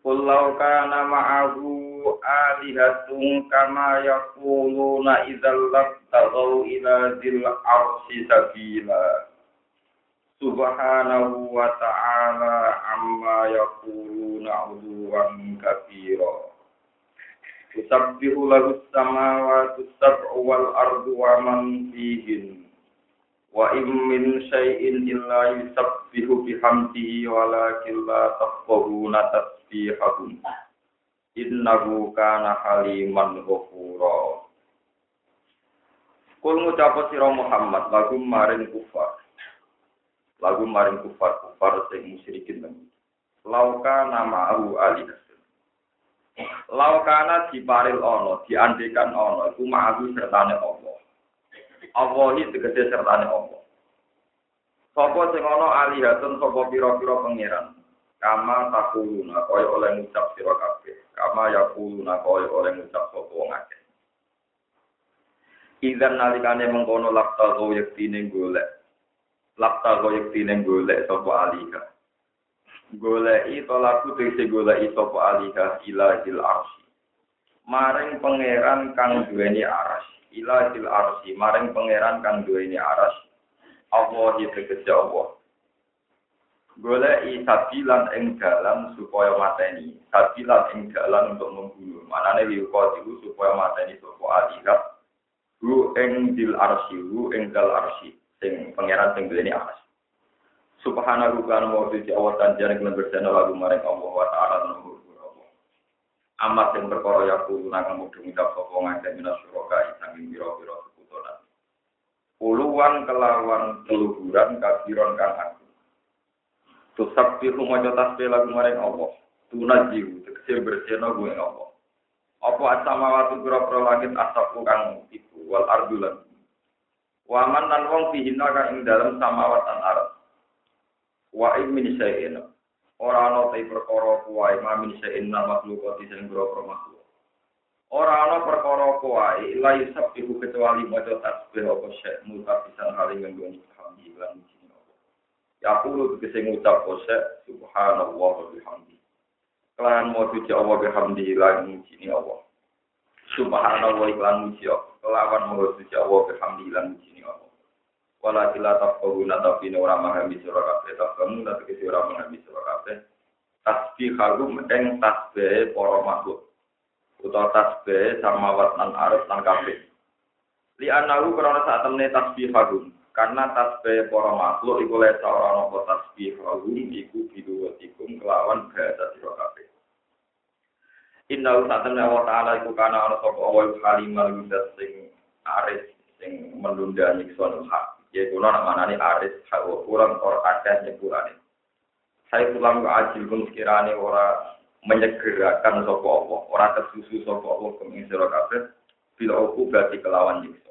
Qul law kana ma'ahu alihatun kama yaquluna idzal labtaghaw ila dzil arsy sabila. Subhanahu wa ta'ala amma yaquluna 'uluwan kabira. Tusabbihu lahu as-samawati as-sab'u wal ardu wa man fihin. Wa in min syai'in illa yusabbihu bihamdihi walakin la tafqahuna tasbihahum. Innahu kana haliman ghafura. Kul ngucap sira Muhammad lagu maring kufar. Lagu maring kufar kufar sing musyrikin lan. Lauka nama ahu alihasun. Laukana diparil ono, diandekan ono, iku ma'ahu sertane Allah. Allah tegese sertane Allah. Sopo sing ana alihatun sapa pira-pira pangeran. Kama takuluna kaya oleh ngucap sira kabeh. Kama yakuluna kaya oleh ngucap sapa wong akeh. Idan nalikane mengkono lapta go yektine golek. Lapta go yektine golek sapa aliha. Goleki tolaku tegese goleki sapa aliha ilahil arsy. Maring pangeran kang duweni arsy ilahil arsi maring pangeran kang duweni aras Allah tegese Allah golek sabilan ing dalan supaya mateni sabilan ing dalan untuk membunuh manane liuko iku supaya mateni sapa alihat hu ing dil arsi hu ing dal arsi sing pangeran sing duweni aras Subhanahu ta'ala wa Allah tanjane kena bersana lagu maring Allah wa ta'ala amat yang perkara ya kulo nang mudhun ngucap sapa ngake minas suraka sanging pira-pira sekutonan. Puluhan kelawan keluhuran kafiron kang aku. Tusabbihu maca tasbih lagu maring Allah. Tunajihu tegese bersihna gue Allah. Apa asamawati pira-pira langit asapku kang iku wal ardulan. Waman lan wong fihina kang ing dalem samawatan arep. Wa in min syai'in Ora ana te perkara kuwae mamin sein makhluk sing boro makhluk. Ora ana perkara kuwae la yusabbihu kecuali maca tasbih apa syek mutafisan hal ing nggone hamdi lan Ya kulo tegese ngucap kose subhanallah wa bihamdi. Kelan mau suci Allah bihamdi lan muji Allah. Subhanallah iklan muji Allah. Kelawan mau suci Allah bihamdi lan muji Allah. wala kila tafkahuna tapi ini orang memahami surah kabeh tafkamu tapi kisi orang memahami surah kabeh tasbih hagum eng tasbih para makhluk utawa tasbih sama watnan arus lan kabeh li anahu karena saat temne tasbih hagum karena tasbih para makhluk iku lesa ora ana tasbih hagum iku biduwatikum kelawan bahasa surah kabeh. Inna temne Allah Ta'ala iku kana ana sapa Allah kalimah sing aris sing menunda nyiksa hak. Ya kulo nak manani aris hawa kurang or akeh nyepurane. Saya pulang ke ajil pun sekiranya ora menyegerakan sapa Allah ora kesusu sapa Allah keming sira kabeh bila aku berarti kelawan nyiksa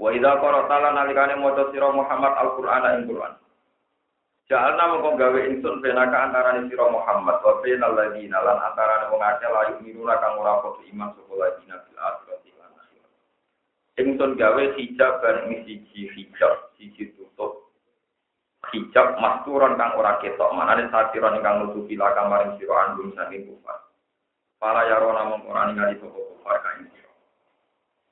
wa idza qara'ta lan nalikane maca sira Muhammad Al-Qur'an ing Qur'an Jalna mongko gawe ingsun benaka antarané sira Muhammad wa bainal ladina lan antarané wong akeh layu miruna kang ora padha iman sapa ladina fil akhirah Ingsun gawe hijab bareng siji hijab, siji tutup. Hijab masturan kang ora ketok, manane satiran ingkang nutupi laka maring sira andum saking kufar. Para yarona mung ora ningali sapa kufar kae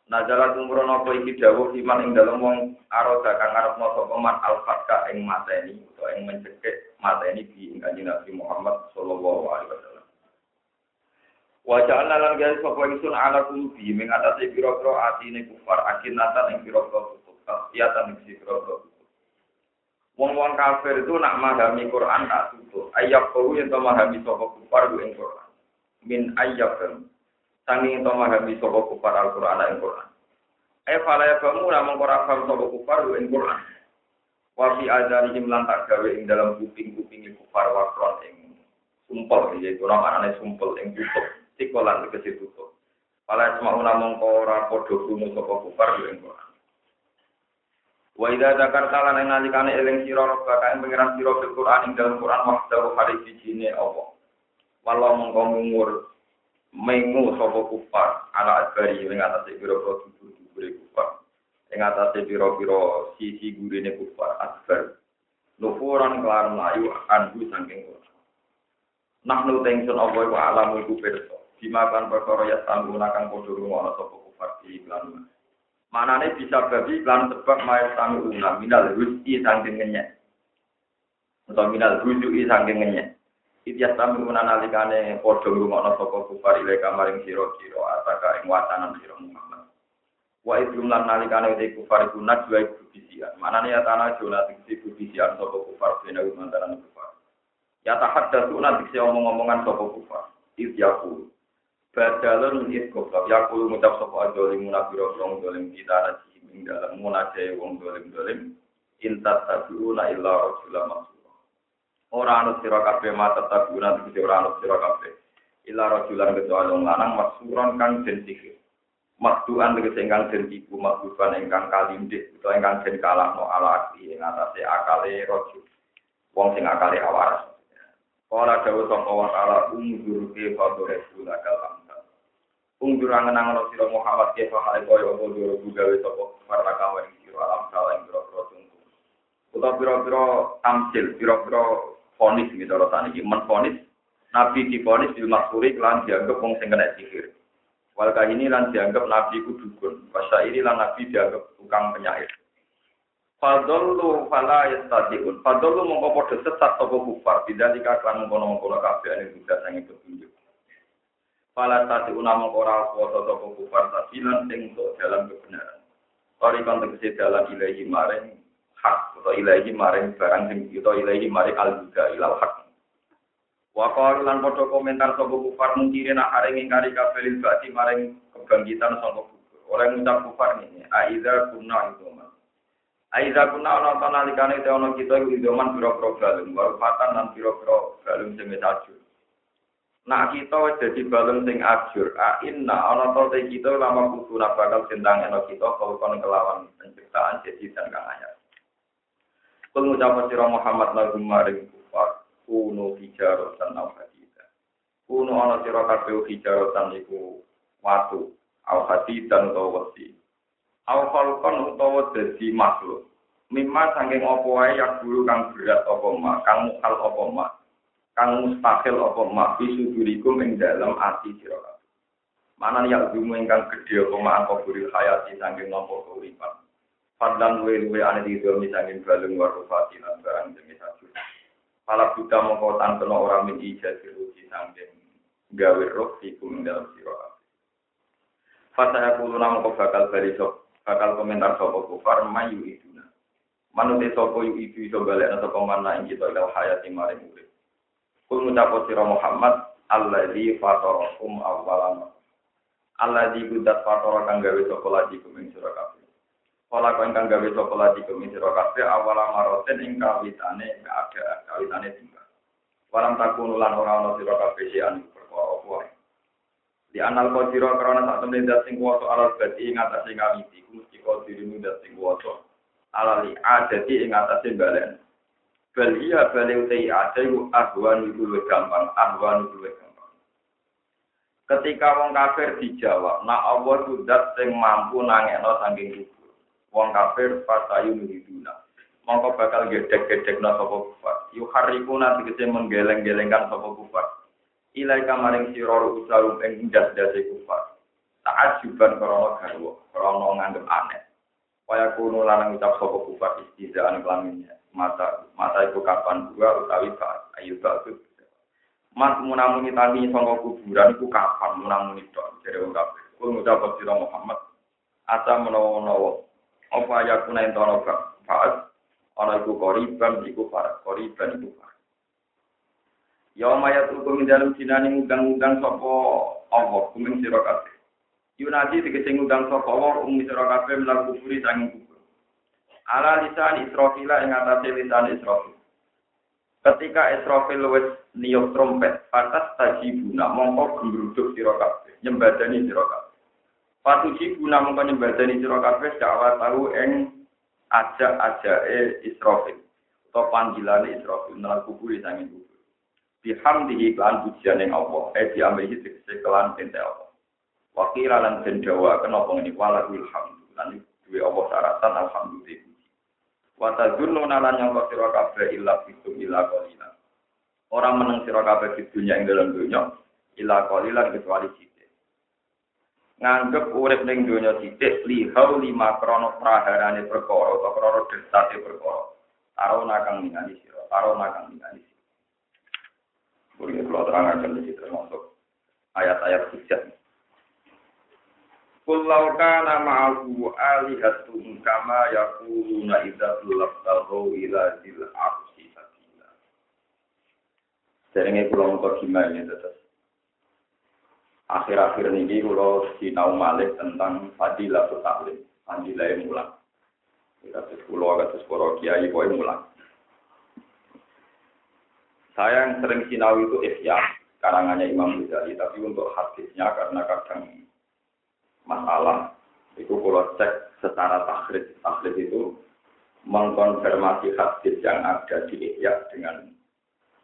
sira. Nazala tumrono apa iki dawuh iman ing dalem wong aroda kang arep sapa man al-fatka ing mateni utawa ing mencekik mateni di kanjeng Nabi Muhammad sallallahu alaihi wasallam. Wajah lan gawe sapa ingsun ala kulubi ming atase pira-pira atine kufar akinatan ing pira-pira tutup tasbiatan ing pira-pira tutup. Wong-wong kafir itu nak memahami Quran tak tutup. Ayat kau yang memahami sapa kufar ing Quran. Min ayat. Sangi to memahami sapa kufar Al-Quran ing Quran. Eh fala ya kamu namung ora paham sapa kufar ing Quran. Wa fi adanihim lan tak gawe ing dalam kuping-kuping kufar wa sumpel yaitu namanya sumpel ing tutup tikolan tegese tutup Pala semua mongko ora padha krungu sapa kufar ing Quran Wa idza zakarta lan nalikane eling sira rabbaka ing pengiran sira fil Quran ing dalam Quran wahdahu hari sijine apa Walau mongko ngur mengu sapa kufar ala adbari ing atase pira-pira dubur-dubure kufar ing atase pira-pira sisi gurine kufar adbar nufuran kelar melayu anhu saking Quran Nahnu tengsun apa iku alam iku pirsa. Dimakan perkara ya sangguna kang padha rungono sapa kufar di iklan. Manane bisa babi iklan sebab mayat sangguna minal rusi saking ngenyek. Atau minal rujuki saking ngenyek. Ityas tamu nalikane padha rungono sapa kufar ile kamaring sira-sira ataka ing watanan sira Muhammad. Wa idrum lan nalikane te kufar iku najwa iku bisian. Manane ya tanah jona iku bisian sapa kufar bena mantaran kufar. Ya tahaddatsu nanti saya omong-omongan sapa kufar. Iz yaqulu. Badalun iz kufar yaqulu ngucap sapa adolim munafiro wong dolim kita nasi ing dalam munajae wong dolim-dolim intat tabiuna illa maksud. Ora anut sira kabeh mata tabiuna tegese ora anut sira kabeh. Illa rasulan kecuali wong lanang maksuran kang den sihir. Makduan tegese ingkang den tipu makduan ingkang kalindik utawa ingkang den kalahno ala akli ing atase akale rajul. Wong sing akale awaras. Kala dawa sapa wa ta'ala ungdur ke fadore sula kalam. Ungdur angen-angen sira Muhammad ke fa hale koyo apa duro gawe sapa para kawan sira alam salah ing pira-pira tunggu. Utawa pira-pira tamsil, pira-pira fonis gitu ora tani iki men fonis Nabi difonis bil maksuri lan dianggap wong sing kena sihir. Walka ini lan dianggap Nabi ku dukun. Pasal ini lan Nabi dianggap tukang penyair. Fadollu fala yastadiun. Fadollu mongko padha sesat sapa kufar. Tidak dikaklan mengkono-mengkono kabeh ane budak sange petunjuk. Fala tadi una mongko ora kuwasa sapa kufar sabilan sing untuk dalam kebenaran. Ori kon tegese dalan ilahi maring hak atau ilahi maring barang sing kita ilahi maring al-huda ilal hak. Wa lan padha komentar sapa kufar mungkire nak areng ingkari kabeh bati maring kebangkitan sapa kufar. Oleh ngucap kufar ini, aiza kunna itu Aiza kuna ana ta nalikane te ana kita iku idoman pira-pira balung, warfatan lan pira-pira balung sing wis ajur. Nah kita dadi balung sing ajur, a inna ana ta kita lama kudu bakal sendang ana kita kon kelawan penciptaan jadi dan kang anyar. Kul ngucap sira Muhammad lahum maring kufar, kuno hijaratan aw hadida. Kuno ana sira kabeh hijaratan iku watu, aw hadidan utawa wesi. Aw falkon utawa dadi makhluk. Mimma saking apa wae yak guru kang berat apa ma, kang mukal apa ma, kang mustahil apa ma, bisu durikum ing dalam ati sira kabeh. Manan yak dumu ingkang gedhe apa ma angka buri hayati saking nampa keuripan. Padlan luwe-luwe ane di domi saking balung warufati lan barang jenis ajur. Pala buta mongko tantono ora min ijazah ruji saking gawe roh iku ing dalam kabeh. Fasa aku nama kau bakal bari sok bakal komentar sopo kufar mayu itu nah. Manute sopo yu itu iso balik atau pemana ing kita ilal hayati maring urip. Kul ngucapo sira Muhammad alladzi fatarakum awwalan. Alladzi gudat fatara kang gawe sapa lagi kuming. Kala kang kang gawe sapa lagi kuming sira kabeh awala maroten ing kawitane keadaan kawitane timbang. Walam takun lan ora ana sira kabeh sian perkara apa di anal kodiro karena tak temen dat sing kuwasa alal badi ing atase ngawiti ku mesti kodiro dat sing kuwasa. Alali adati ing atase balen. Bal iya bale utai ada iku ahwan iku luwih gampang ahwan iku luwih gampang. Ketika wong kafir dijawab nak Allah ku dat sing mampu nangekno saking wong kafir fatayu nuhiduna mongko bakal gedek-gedekno sapa kufar yuharikuna tegese menggeleng-gelengkan sapa kufar ilai kamaring sira usarum ing ndas-ndase kufar. Taat juban krana garwa, krana nganggep aneh. Kaya kuno lanang ucap sapa kufar istizaan kelaminnya. Mata mata iku kapan dua utawi pak ayu tak Mas munamuni tani sangka kuburan iku kapan munamuni tok jare wong kabeh. Kulo ngucap sira Muhammad asa menawa-menawa apa ya kuna entono Pak ana iku koriban iku para koriban iku para Ya mayat hukum dalam dinani ngundang-undang sopo Allah kuming sira kabeh. Yunadi tegese ngundang sopo Allah umi sira kabeh menar kuburi sanging kubur. Ala lisan Israfila ing atase lisan Israfil. Ketika Israfil wis niup trompet, patas tajibuna mongko gembruduk sira kabeh, nyembadani sira. Fatujibuna mongko nyembadani sira kabeh dakwah tahu ing ajak-ajake Israfil. Atau panggilane Israfil nang kubur sanging kubur. Bihamdihi kelan pujian yang Allah, eh diambil tegese kelan tente Allah. Wakira lan den dawa kenapa ngene wala ilham lan duwe Allah syaratan alhamdulillah. Wa tazunnu nalan yang sira kabeh illa fitum illa qalila. Orang meneng sira kabeh di dunia ing dalam dunia illa qalila kecuali. Nganggep urip ning dunia sithik li lima krono praharane perkara atau krono desate perkara. Arona kang ningali sira, arona kang ningali sira. Boleh kalau terangkan di termasuk ayat-ayat hujat. Kulau kana ma'ahu alihatun kama yakuluna idza tulabtahu ila zil arsi sabila. Seringe kula muka gimana terus. Akhir-akhir ini kula sinau malik tentang fadilah taklim, fadilah mulang. Kados kula kados para kiai pokoke mulang. Saya yang sering sinau itu ihya, karangannya Imam Ghazali, tapi untuk hadisnya karena kadang masalah itu kalau cek secara takhrid takhrid itu mengkonfirmasi hadis yang ada di Ihya dengan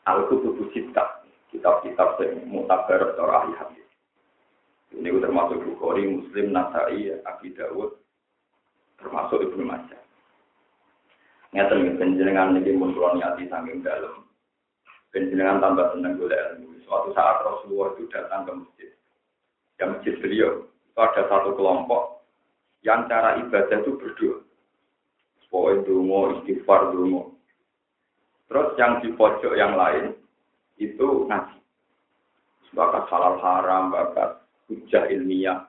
Al-Kutub kitab-kitab yang mutabar atau ahli hadis. Ini termasuk Bukhari, Muslim, Nasai, Abi Dawud, termasuk Ibnu Majah. Ngeten penjenengan ini muncul niati saking dalam. Penjenengan tambah senang gula ilmu. Suatu saat Rasulullah itu datang ke masjid. Ke masjid beliau ada satu kelompok yang cara ibadah itu berdoa. Pokoknya dungo, istighfar dungo. Terus yang di pojok yang lain itu ngaji. Bakat halal haram, bakat hujah ilmiah,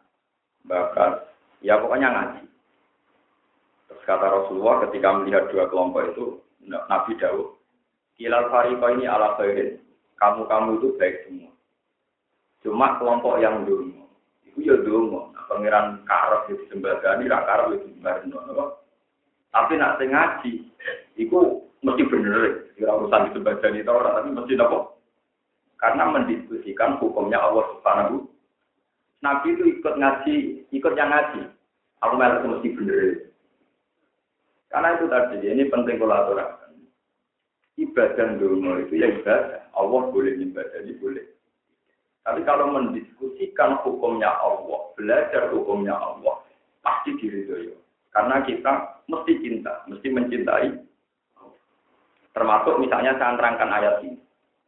bakat ya pokoknya ngaji. Terus kata Rasulullah ketika melihat dua kelompok itu, Nabi Dawud, Kilal Fariko ini ala khairin. Kamu-kamu itu baik semua. Cuma kelompok yang dulu Iku ya dongo, nah, pangeran karep ya disembadani, ra karep ya disembadani. Tapi nak ngaji, iku mesti bener, kira urusan disembadani itu orang, tapi mesti nopo. Karena mendiskusikan hukumnya Allah Subhanahu. Nabi itu ikut ngaji, ikut yang ngaji. Aku merasa mesti bener. Karena itu tadi, ini penting kolaborasi. Ibadah dulu itu ya ibadah. Allah boleh ibadah, boleh. Tapi kalau mendiskusikan hukumnya Allah, belajar hukumnya Allah, pasti diridhoi. Karena kita mesti cinta, mesti mencintai. Termasuk misalnya saya terangkan ayat ini.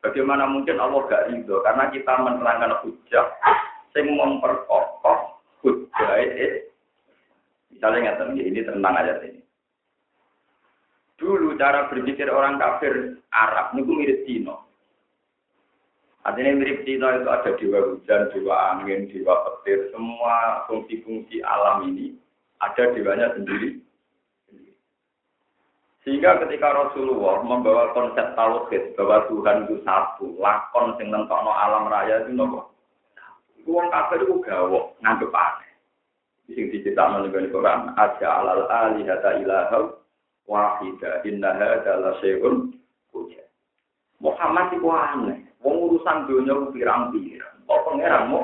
Bagaimana mungkin Allah gak ridho? Karena kita menerangkan hujah, sing memperkokoh itu. Misalnya nggak ini tentang ayat ini. Dulu cara berpikir orang kafir Arab ini mirip Cina. Artinya mirip Cina itu ada dewa hujan, dewa angin, dewa petir, semua fungsi-fungsi alam ini ada dewanya sendiri. Sehingga ketika Rasulullah membawa konsep tauhid bahwa Tuhan itu satu, lakon sing nentokno alam raya itu nopo. Wong kafir itu gawok, nganggep aneh. Sing diceritakan oleh Quran, aja alal alihata ilahau wahida innaha adalah syai'un Muhammad itu aneh. Wong urusan dunia pirang-pirang. Kok pangeranmu?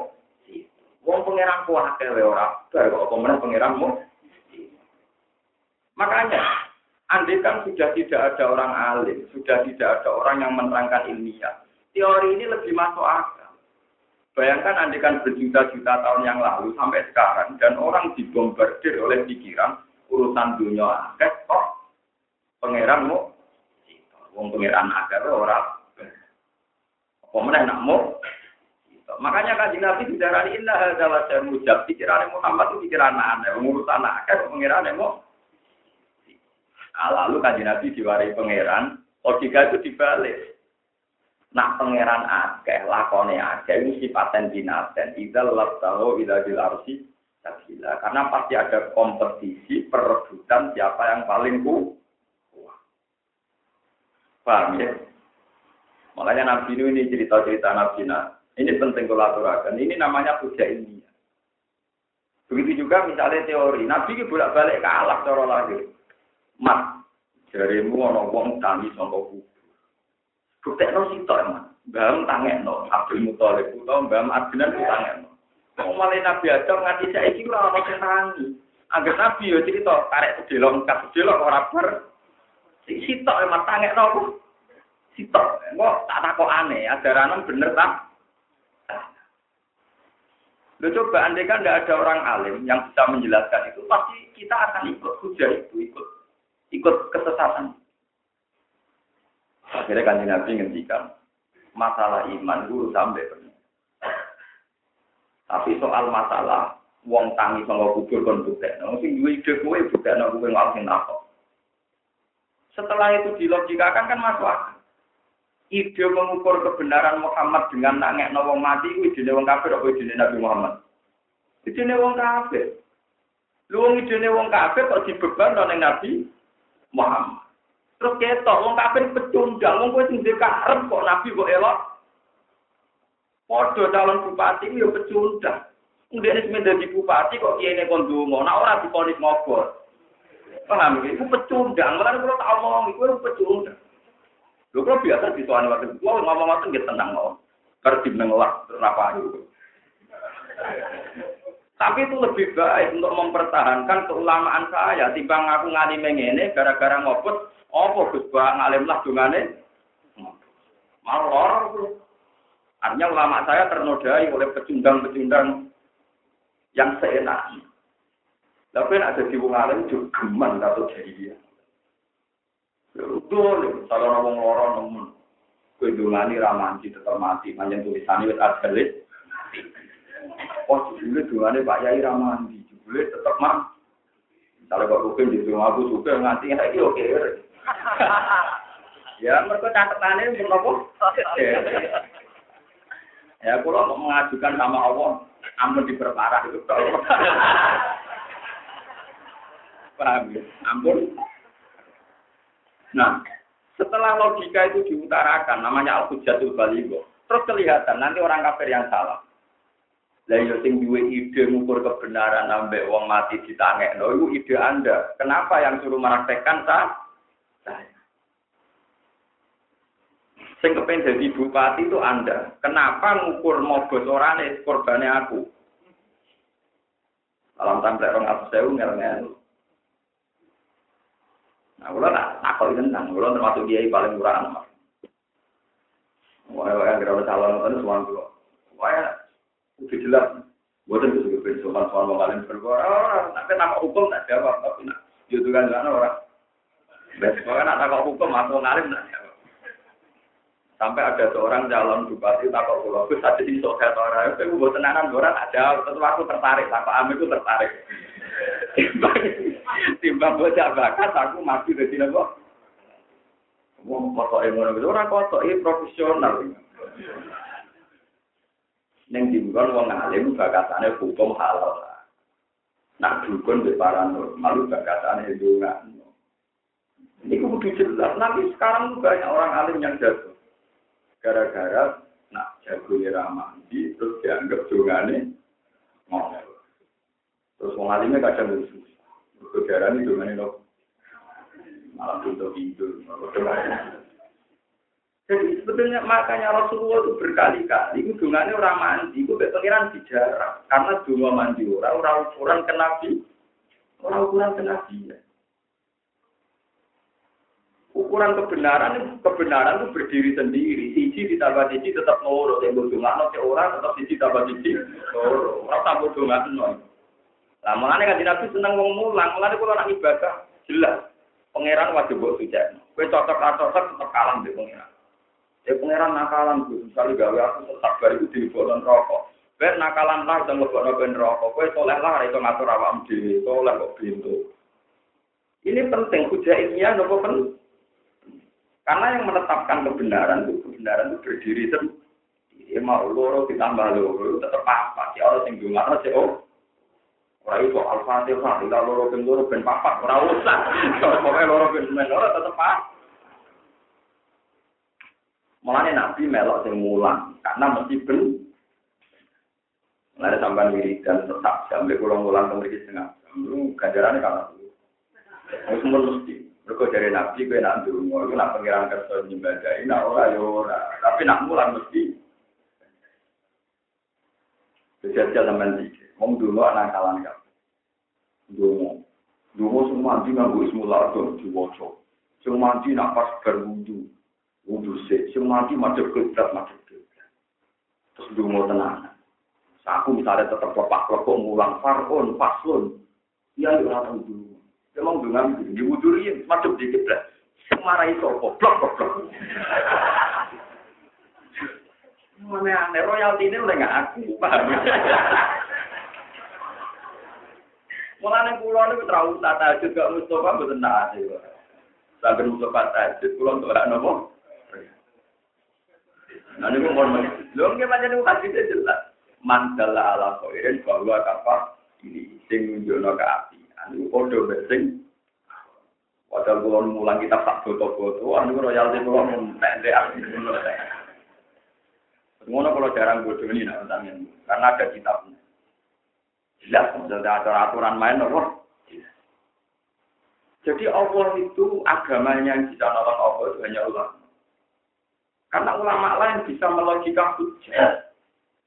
Wong pangeran ku akeh wae ora. Kok pemenang pangeranmu? Makanya, andai kan sudah tidak ada orang alim, sudah tidak ada orang yang menerangkan ilmiah, teori ini lebih masuk akal. Bayangkan andai kan berjuta-juta tahun yang lalu sampai sekarang, dan orang dibombardir oleh pikiran urusan dunia akeh kok pangeranmu? Wong pangeran akeh ora Pemenang nakmu. Makanya kan Nabi didarani inna hadza wa mujab pikiran Muhammad itu pikiran aneh, ngurus anak akeh pengiran mau. Nah, lalu kan Nabi diwari pangeran, logika itu dibalik. Nak pangeran akeh, lakone akeh, ini sifaten binaten. Idza labtahu ila bil arsi sabila. Karena pasti ada kompetisi, perebutan siapa yang paling kuat. Paham ya? Makanya Nabi ini cerita-cerita Nabi nah, ini penting kolaborasi. Ini namanya puja ilmiah. Begitu juga misalnya teori. Nabi ini bolak-balik kalah cara lahir. Mat, jarimu ana wong tani sangka. Buktekno sitok emang. Mbam tangekno Abdul Muthalib utawa Mbam Adnan tangekno. Wong malah Nabi Adam nganti saiki ora ono sing tangi. Angger Nabi yo cerita karek sedelok kas sedelok ora bar. Sing sitok emang tangekno apa? Sitok. Kok tak aneh, ajaranan bener tak? Lo coba andai kan tidak ada orang alim yang bisa menjelaskan itu, pasti kita akan ikut hujah itu, ikut ikut kesesatan. Akhirnya kan Nabi ngendikan, masalah iman guru sampai. Tapi soal masalah wong tangi sama kubur kon buktekno, sing duwe ide kowe buktekno kowe ngawak sing takok. Setelah itu dilogikakan kan masuk akal. Ide mengukur kebenaran Muhammad dengan nangek wong mati itu ide wong kafir apa ide Nabi Muhammad? Ide wong kafir. Lu wong wong kafir kok dibeban oleh Nabi Muhammad. Terus ketok wong kafir pecundang, wong kowe sing karep kok nabi kok elok. Padha calon bupati yo pecundang. Kemudian ini menjadi bupati kok kiai kon donga, nek ora diponis mogor. Paham iki? Itu pecundang, malah kalau tak omong iku pecundang. Lho kok biasa disuani waktu itu, ngomong ngoten nggih tenang mau. Kerja mengelak, apa itu. Tapi itu lebih baik untuk mempertahankan keulamaan saya. Timbang aku ngalime ngene gara-gara ngopot apa Gus Bang alim lah dungane? Malah Artinya ulama saya ternodai oleh pecundang-pecundang yang seenaknya. Tapi ada di wong alim juga geman atau jadi dia. Betul, kalau ngomong lorong nemen. Kue dungani ramanci tetap mati, manjen tulisannya wis ajalit. Oh, judulnya dungane Pak Yai ramanci, judulnya tetap mati. Misalnya Pak Rukin di rumah aku suka nganti, ya oke. Ya mereka catatannya untuk apa? ya kalau mau mengajukan sama Allah, ampun diperparah itu. Paham ya? Ampun. Nah, setelah logika itu diutarakan, namanya al-hujatul baligo. Terus kelihatan nanti orang kafir yang salah. Lah yo sing duwe ide ngukur kebenaran nambah wong mati ditangekno iku ide Anda. Kenapa yang suruh meraktekkan sah? saya. Sing kepen jadi bupati itu Anda. Kenapa ngukur mogos orane korbannya aku? Alam tampil orang atas saya ngel. Nah, kalau tak takut tentang, kalau termasuk dia paling murah anak. Wah, wah, kira calon itu semua dulu. Wah, udah jelas. Buatan itu juga soal soal mau kalian berbuat. Tapi nama hukum tak jawab, tapi nak itu kan orang. Besok kan ada hukum atau ngalim nah. Sampai ada seorang calon bupati takut pulau, gus aja di sosial orang, itu gue tenanan orang ada, terus aku tertarik, takut ame itu tertarik. Timbang, bocah bakat, aku mati dari sini kok. Mau emono itu orang kotok ini profesional. Neng timbang wong ngalim bakatannya hukum halal. Nah dukun di paranormal bakatannya itu nggak. Ini kudu jelas. Nanti sekarang banyak orang alim yang jago. Gara-gara nak jago ya mandi, terus dianggap dungane ngomel. Terus wong alimnya kadang lucu. Berdarah ini dungane loh. Malah tutup pintu. Jadi sebetulnya makanya Rasulullah itu berkali-kali hubungannya orang mandi, itu pengiran bicara. Karena dungo mandi orang, orang ukuran ke Nabi, orang ukuran ke Nabi. Ya ukuran kebenaran kebenaran itu berdiri sendiri. Siji ditambah siji tetap loro. Yang bodoh nggak orang tetap siji tambah siji loro. Orang nggak nol. Nah, mengenai kan nabi senang ngomong mulang. Kalau nak ibadah jelas. Pangeran wajib buat suci. Kue cocok atau cocok tetap kalah di pangeran. Ya pangeran nakalan tuh. Misalnya gawe aku tetap baru itu di bolon rokok. Ben nakalan lah dan lebok ben rokok. Kue soleh lah itu ngatur awam di soleh kok pintu. Ini penting hujah ilmiah nopo penting. Karena yang menetapkan kebenaran itu kebenaran itu berdiri sendiri. Ya mau loro ditambah loro tetap apa? Ya Allah sing dungan aja oh. Ora itu Al-Fatihah, ila loro ben loro ben papat, ora usah. Pokoke loro ben men loro tetep apa? Mulane Nabi melok sing mulang, karena mesti ben Mulane sampean wiridan tetap sampai kurang mulang ke mriki setengah. Lu ganjarane kan. Wis mesti. Mereka dari Nabi, gue nak dulu, gue nak pengiran kerja nyembadai, nak ora ya ora. Tapi nak mulan mesti. Kejadian teman sih, mau dulu anak kalan kan. Dulu, dulu semua mandi nganggu ismu lardo di wocok. Semua mandi nak pas berwudu, wudu sih. Semua mandi macet keblat, macet keblat. Terus dulu tenang. Aku misalnya tetap lepak lepok ngulang farun, paslon. Iya, ya orang dulu. Emang dengan wuduri macam dikit lah. Marahi sopo, blok, blok, blok. Mana aneh, royalti ini udah nggak aku, paham Mulane kula niku terlalu tata juga Mustafa mboten nate. Sampai Mustafa tajud kula untuk ora nopo. Nah niku mon men. Lho nggih pancen niku hadis jelas. Mandala ala khairin bahwa kapal ini sing nunjukno ke api. Anu padha besing. Padahal kula mulang kitab tak foto-foto, anu royalti pendek api. Ngono kalau jarang bodoh ini nak karena ada kitabnya. Jelas, ada aturan main apa? Jadi Allah itu agamanya yang bisa nolong Allah itu hanya ulama. Karena ulama lain bisa melogika hujah.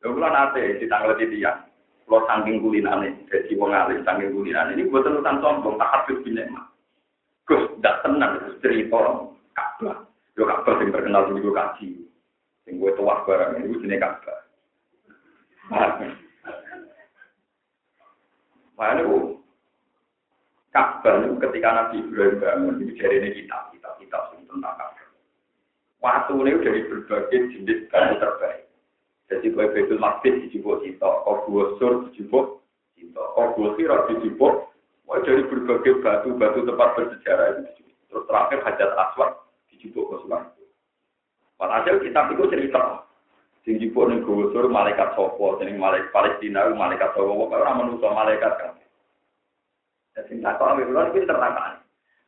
Ya kula nate ditanglet titian. Kula saking kulinane, jadi wong alim saking kulinane. Ini buat terusan sombong, tak habis binema. Gus, tidak tenang, Gus cerita Ka'bah. Yo Ka'bah yang terkenal di kaji. Yang gue tuah barang ini, gue jenis Ka'bah. Makanya itu Ka'bah itu ketika Nabi Ibrahim bangun ini dari ini kitab, kitab, kitab tentang Ka'bah. Waktu ini dari berbagai jenis kayu terbaik. Jadi kue betul masjid dijubuk cita, obu sur dijubuk cita, obu sirat dijubuk. Wah dari berbagai batu-batu tempat bersejarah itu dijubuk. Terus terakhir hajat aswad dijubuk ke Sultan. Padahal kitab itu cerita. Sing jupuk ning gusur malaikat sopo, sing malaikat Palestina malaikat sopo, kok ora manusa malaikat kan. Jadi tak kok ambil tak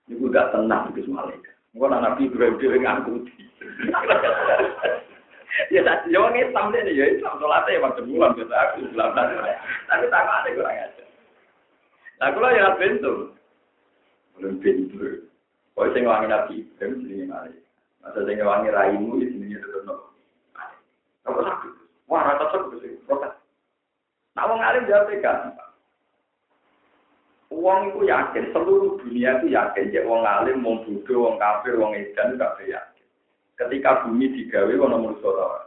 Ini gak tenang itu malaikat. Mungkin Nabi Ibrahim dhewe ngangkuti. Ya tak yo Islam dene ya Islam salate ya macam bulan biasa aku Islam Tapi tak ada kurang aja. Lah kula ya bentuk. Belum pintu. Kok sing wangi Nabi Ibrahim jenenge malaikat. Masa sing wangi raimu ya jenenge tetep nopo. Apa sakit? Wah, rata sakit sih, protes. Nah, wong alim jawab kan. Uang itu yakin, seluruh dunia itu yakin, ya wong alim, wong bodoh, wong kafir, wong edan, itu yakin. Ketika bumi digawe, ono manusia ora.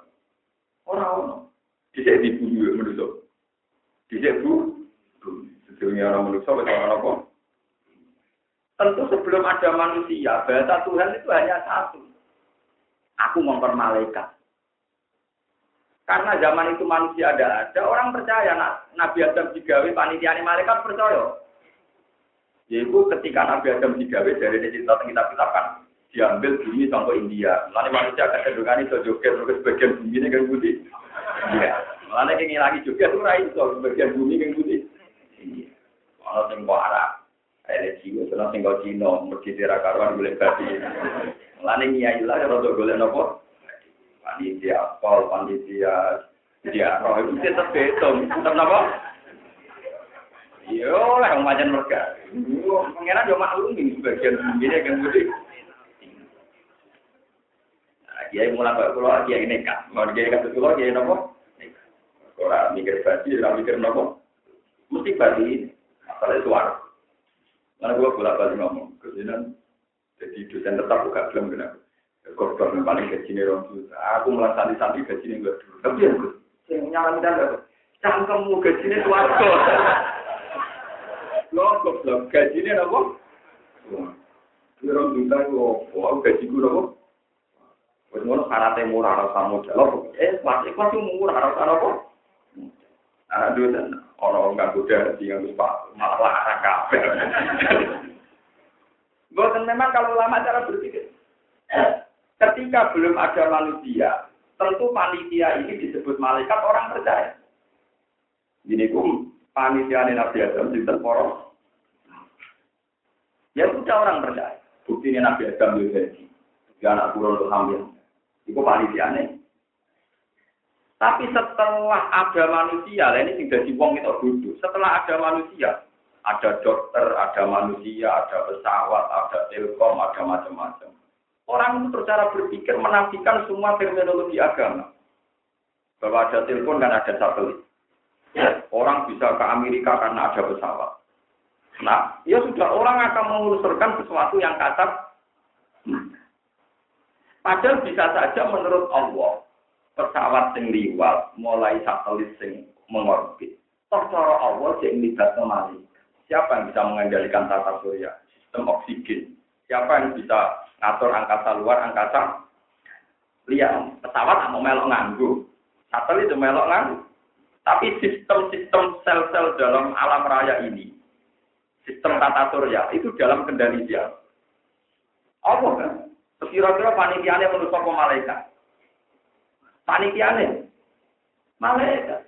Ora ono. Dhisik dibunuh manusia. Dhisik bu, bumi. Sedunia orang manusia, wis ora apa. Tentu sebelum ada manusia, bahasa Tuhan itu hanya satu. Aku mempermalaikat. Karena zaman itu manusia ada ada, orang percaya Nabi Adam digawe panitia malaikat percaya. Yaitu ketika Nabi Adam digawe dari cerita kita kita kan diambil bumi contoh India. Lalu manusia kecenderungan itu joget terus sebagian bumi ini kan budi. Iya. Lalu yang lagi joget itu rai itu sebagian bumi kan budi. Iya. Kalau sing kok Arab, jiwa, kalau kok Cina, pergi tira karuan boleh badi. Lalu nyai lah kalau golek nopo panitia pol, panitia dia roh itu tetap betul, tetap apa? Iya lah, yang macam mereka. Pengiran yo maklum ini sebagian ini kan budi. Dia mulai pak pulau dia ini kan, mau dia kasih pulau dia nopo. Orang mikir badi, orang mikir nopo. Mesti badi ini, masalah suara. Mana gua bolak balik ngomong, kemudian jadi dosen tetap buka film kenapa? korban paling gaji nih orang juta. Aku malah santi-santi gaji nih gue dulu. Tapi ya gue, yang nyala kita nggak. Cangkemmu gaji nih suatu. Lo goblok gaji nih apa? Orang juta gue, oh gaji gue apa? Wes ngono syaratnya murah rasa modal. Eh, masih masih murah rasa apa? Aduh, dan orang nggak kuda di nggak malah larang kafe. Bukan memang kalau lama cara berpikir. Ketika belum ada manusia, tentu panitia ini disebut malaikat orang percaya. Ini kum panitia Nabi Adam di poros. Ya sudah orang percaya. Bukti Nabi Adam itu jadi. Dia anak turun untuk hamil. Itu panitia nih. Tapi setelah ada manusia, lah ini sudah di wong itu duduk. Setelah ada manusia, Ada dokter, ada manusia, ada pesawat, ada telkom, ada macam-macam. Orang itu secara berpikir menafikan semua terminologi agama. Bahwa ada telepon dan ada satelit. Orang bisa ke Amerika karena ada pesawat. Nah, ya sudah orang akan mengusurkan sesuatu yang kasar. Padahal bisa saja menurut Allah pesawat sing liwat mulai satelit sing mengorbit. Toh cara Allah sing libat malaikat. Siapa yang bisa mengendalikan tata surya, sistem oksigen? Siapa yang bisa ngatur angkasa luar, angkasa lihat pesawat mau melok nganggu, satelit itu melok nganggu. Tapi sistem-sistem sel-sel dalam alam raya ini, sistem tata surya itu dalam kendali dia. Apa kan? Kira-kira panitianya menurut apa malaikat? Panitianya malaikat.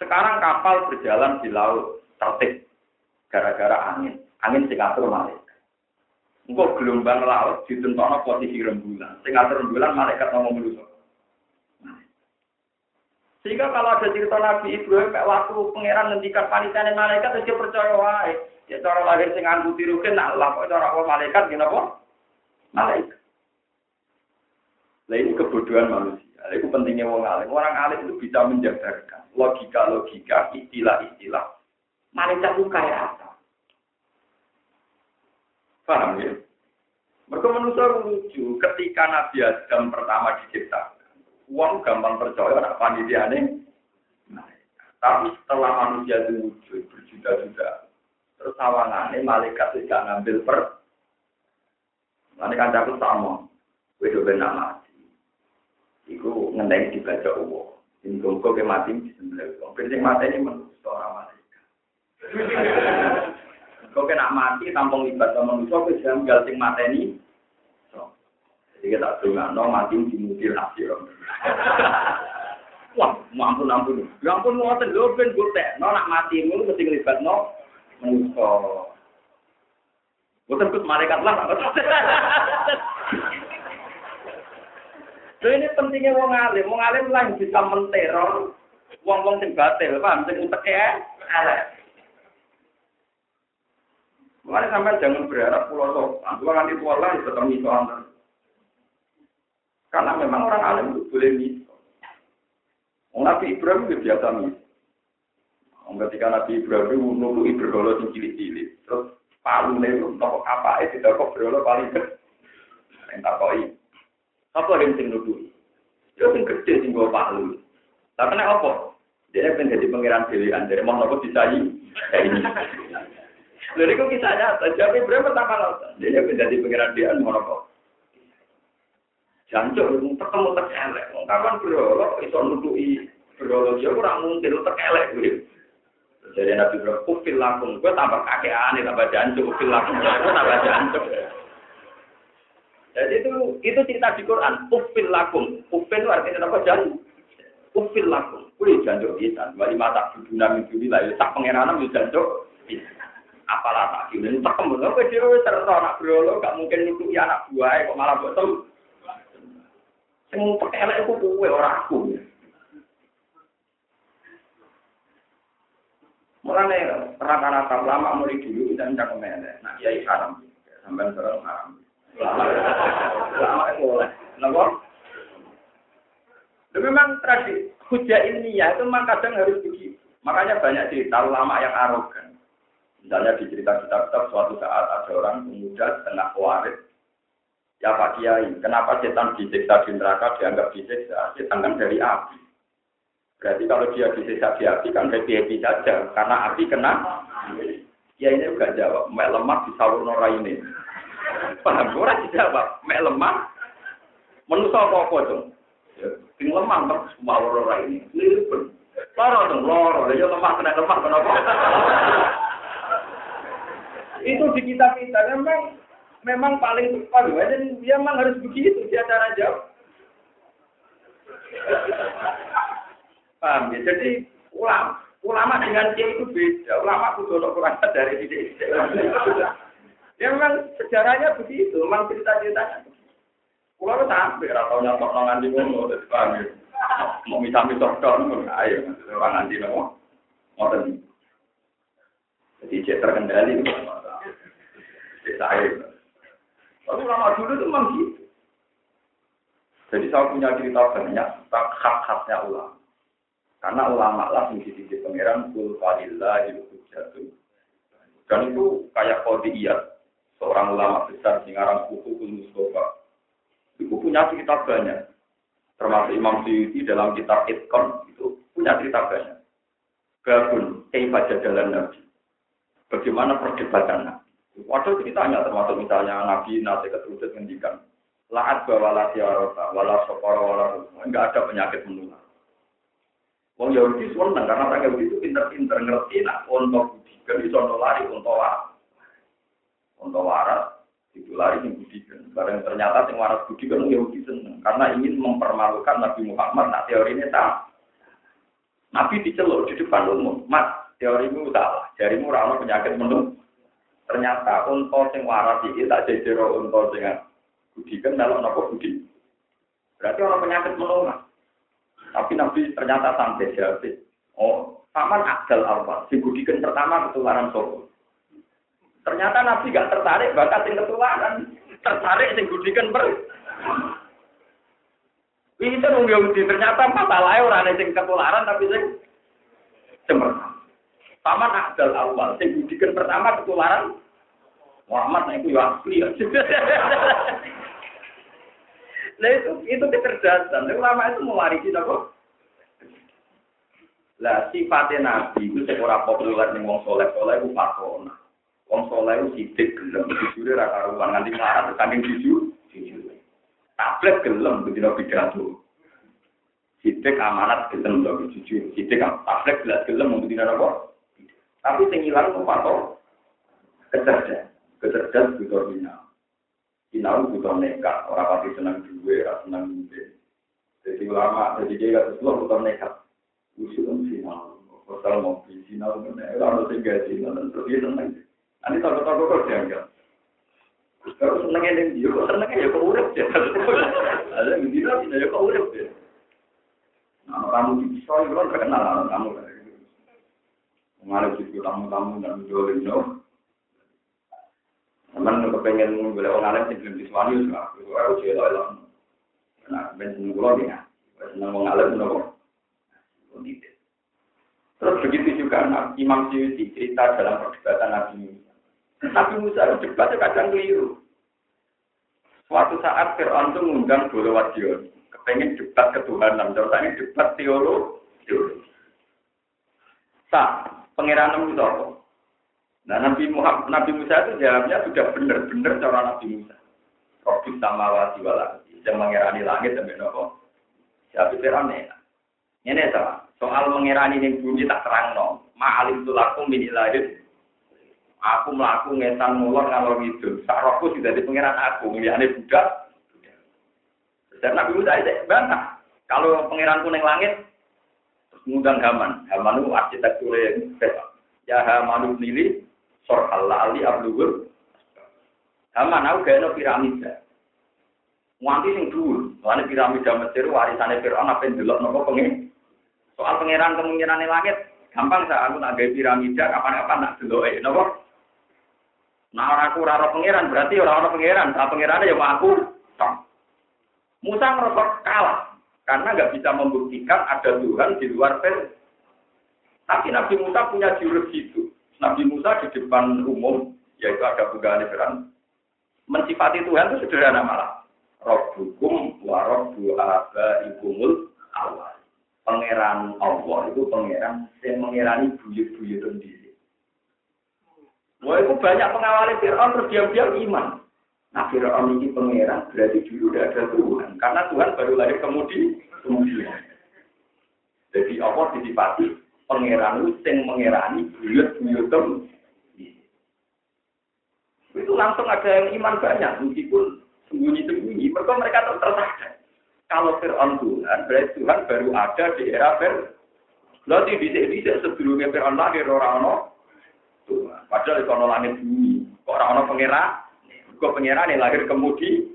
Sekarang kapal berjalan di laut tertib gara-gara angin. Angin sing ngatur malaikat. Engkau gelombang laut ditentono posisi rembulan. Sing ngatur rembulan malaikat ngomong dulu. Sehingga kalau ada cerita Nabi Ibrahim kayak waktu pangeran ngendikan panitia malaikat dia percaya wae. Ya cara lahir sing nganggo tiruke nak lah kok cara malaikat gini apa? Malaikat. Nah ini kebodohan manusia. Itu pentingnya orang alim. Orang alim itu bisa menjabarkan logika-logika, istilah-istilah. Malaikat itu kayak apa? Paham ya? Mereka manusia lucu. Ketika Nabi Adam pertama diciptakan, uang gampang percaya anak panitia ini. Tapi setelah manusia itu wujud berjuta-juta, terus awangannya malaikat tidak ngambil per. Nanti kan aku sama, wedo benar mati. Iku ngendeng dibaca Allah. Ini kok ke mati di sebelah. Mungkin yang mati ini manusia orang malaikat. Kau kena mati tampung libat sama manusia, kau jangan gal sing mati ini. Jadi kita dengar, no mati di mutil hasil. Wah, ampun ampun. Ya ampun mau lho ben gotek. No nak mati ngono mesti libat no manusia. Bukan kus malaikat lah. Lho ini pentingnya wong alim. Wong alim lah yang bisa menteror wong-wong sing batil, paham? Sing ya, elek. Mulai sampai jangan berharap pulau sopan. Pulau nanti tua lah tetap misoan. Karena memang orang alim itu boleh miso. Nabi Ibrahim itu biasa miso. Ketika Nabi Ibrahim itu berdoa sing cilik-cilik. Terus palu nih, untuk apa itu kok berdoa paling ke. Yang tak koi. Apa yang sing nuduh? Itu sing gede sing gue palu. Tapi nek apa? Dia pengen jadi pangeran pilihan dari mau nopo bisa ini. Lalu kok kisahnya, jadi berapa pertama nonton? Dia pengen jadi pangeran pilihan mau nopo. Jancuk, ketemu terkelek. Kapan berolo, itu nuduhi berolo. Ya kurang mungkin, terkelek. Jadi Nabi Ibrahim, kufil lakum. Gue tambah kakek aneh, tambah jancuk. Kufil lakum, gue tambah jancuk. Jadi itu itu cerita di Quran. Ufil lakum. Ufil itu artinya apa? Jan. Ufil lakum. Kuli janjuk bisa. Wali mata buduna minggu ini lah. Tak pengiranan itu janjuk bisa. Apalah tak kira. Tak kembali. Apa dia terus anak berolo. Gak mungkin nutupi anak buah. Kok malah betul. Sing pekelek itu kue orang aku. Mulanya rata-rata lama mulai dulu kita encang kemelek. Nah, ya haram. Sampai sekarang haram. Lama itu boleh. Kenapa? memang tradisi hujah ilmiah itu memang kadang harus begitu. Makanya banyak cerita ulama yang arogan. Misalnya di cerita kitab-kitab suatu saat ada orang pemuda setengah waris. Ya Pak Kiai, kenapa setan disiksa di neraka dianggap disiksa? Setan kan dari api. Berarti kalau dia disiksa di api kan happy-happy saja. Karena api kena. Ya ini juga jawab. Mek lemah di salur ini. Paham ora dijawab, mek lemah. Manusa apa-apa dong. Sing lemah terus mau ora ini. Loro dong, loro. Ya lemah kena lemah kenapa? Itu di kita kita memang memang paling tepat dan dia memang harus begitu dia cara jawab. Paham ya? Jadi ulama ulama dengan dia itu beda. Ulama kudu kurang dari ide Ya memang sejarahnya begitu, memang cerita-ceritanya. Kalau sampai atau nyontok nongan di ngono, udah paham Mau misah misah dong, ayo orang nanti nopo, mau Jadi cek terkendali itu Cek saya. Tapi lama dulu itu memang gitu. Jadi saya punya cerita banyak tentang hak-haknya ulama. Karena ulama lah di pangeran kul falillah jatuh. Dan itu kayak iya seorang ulama besar di ngarang buku Mustafa. Itu punya cerita banyak. Termasuk Imam Syuuti dalam kitab Itkon itu punya cerita banyak. Babun, Kaifa jalan Nabi. Bagaimana perdebatan Nabi. Waduh ceritanya termasuk misalnya Nabi nasi keturunan ngendikan. Laat bawa tiarota, wala wala Enggak ada penyakit menular. Wong Yahudi seneng karena orang Yahudi itu pinter-pinter ngerti nak untuk budikan itu untuk lari untuk waras. Untuk waras itu lari yang budikan. Karena ternyata yang waras budikan Yahudi seneng karena ingin mempermalukan Nabi Muhammad. Nah teori ini sama. Nabi diceluk di depan umum, mas teorimu salah, jarimu ramah penyakit menung. Ternyata untuk sing waras ini tak jejero untuk dengan budi kan dalam nopo budi. Berarti orang penyakit menular. Tapi Nabi ternyata sampai jawab. Oh, paman akal apa? Si budikan pertama ketularan sopo. Ternyata Nabi gak tertarik bakat yang ketularan. Tertarik sing budikan per. Itu nunggu Yahudi ternyata masalahnya orang yang ketularan tapi sing cemerlang. Paman Abdul Awal, sing budikan pertama ketularan Muhammad nah itu ya asli ya. Nah itu itu kecerdasan. Ulama itu mewarisi apa? Lah sifatnya Nabi itu seorang populer nih wong soleh soleh itu patona. Wong soleh itu sidik gelem, jujur raka ruang nanti marah saking jujur, jujur. Tablet gelem begitu pidato. Sidik amanat gelem to jujur. Sidik tablet gelas gelem tidak apa. Tapi sing ilang itu patok kecerdasan. Kecerdasan butuh bina. Sinau butuh nekat. Orang pasti senang duwe, orang senang duwe. Jadi ulama, jadi dia kata semua butuh nekat. Usul kan sinau. Pasal mau beli sinau, orang harus tinggal sinau. Dan terus dia senang. Nanti takut-takut kok dianggap. Kalau senengnya yang dia, kok senengnya ya kok urip ya. Ada yang dia ya kok urip ya. Nah, kamu di pisau itu kan terkenal kamu kan. Mengalami situ tamu-tamu dan jualin no. Teman kepengen boleh orang alim sing belum disuani wis nggak. Itu aku cerita itu. Nah, ben seneng kula dia. Seneng wong alim. Terus begitu juga nah, Imam Syuuti cerita dalam perdebatan Nabi Musa. Nabi Musa debatnya kadang keliru. Suatu saat Fir'aun itu mengundang Bolo Wadion pengen debat ketuhanan, terus ini debat teologi. Sah, pangeran itu apa? Nah Nabi Muhammad, Nabi Musa itu jawabnya sudah benar-benar cara Nabi Musa. Robbi sama wasi walaki, yang mengirani langit dan nopo. Siapa Fir'aun Ini sama. Soal mengirani yang bumi tak terang no. Ma'alim tulakum min ilahid. Aku melaku ngetan mulon ngalor itu. Sarokku sudah di pengiran aku. Ini budak. Dan Nabi Musa itu bantah. Kalau pangeranku neng langit, terus Haman. Haman itu arsitektur yang beda. Ya Haman nili, sor Allah ali ablugur. Haman aku gak ada piramida. Nganti sing dhuwur, lane piramida Mesir warisane Firaun apa ndelok nopo pengen. Soal pangeran kemungkinan langit, gampang saya aku nak gawe piramida kapan-kapan nak deloke nopo. Nah orang aku ora pangeran berarti orang orang pangeran, nah pangerane ya aku. Musa merasa kalah karena nggak bisa membuktikan ada Tuhan di luar Fir'aun. Tapi Nabi Musa punya jurus itu. Nabi Musa di depan umum, yaitu ada bukaan Fir'aun, mensifati Tuhan itu sederhana malah. Rabbukum wa rabbu abaikumul awal. Pangeran Allah itu pangeran yang mengirani buyut-buyut sendiri. Wah itu banyak pengawal Fir'aun terus diam-diam iman. Nah, Fir'aun ini pangeran berarti dulu udah ada Tuhan. Karena Tuhan baru lahir kemudian. kemudian. Jadi Allah disifati pangeran yang mengerani buyut-buyut itu langsung ada yang iman banyak meskipun sembunyi-sembunyi mereka mereka tersadar kalau Fir'aun Tuhan berarti Tuhan baru ada di era Fir'aun Lalu di bisa sebelumnya Fir'aun lahir orang-orang Tuhan padahal itu orang langit bumi kok orang-orang pangeran Kok pengiran yang lahir kemudi.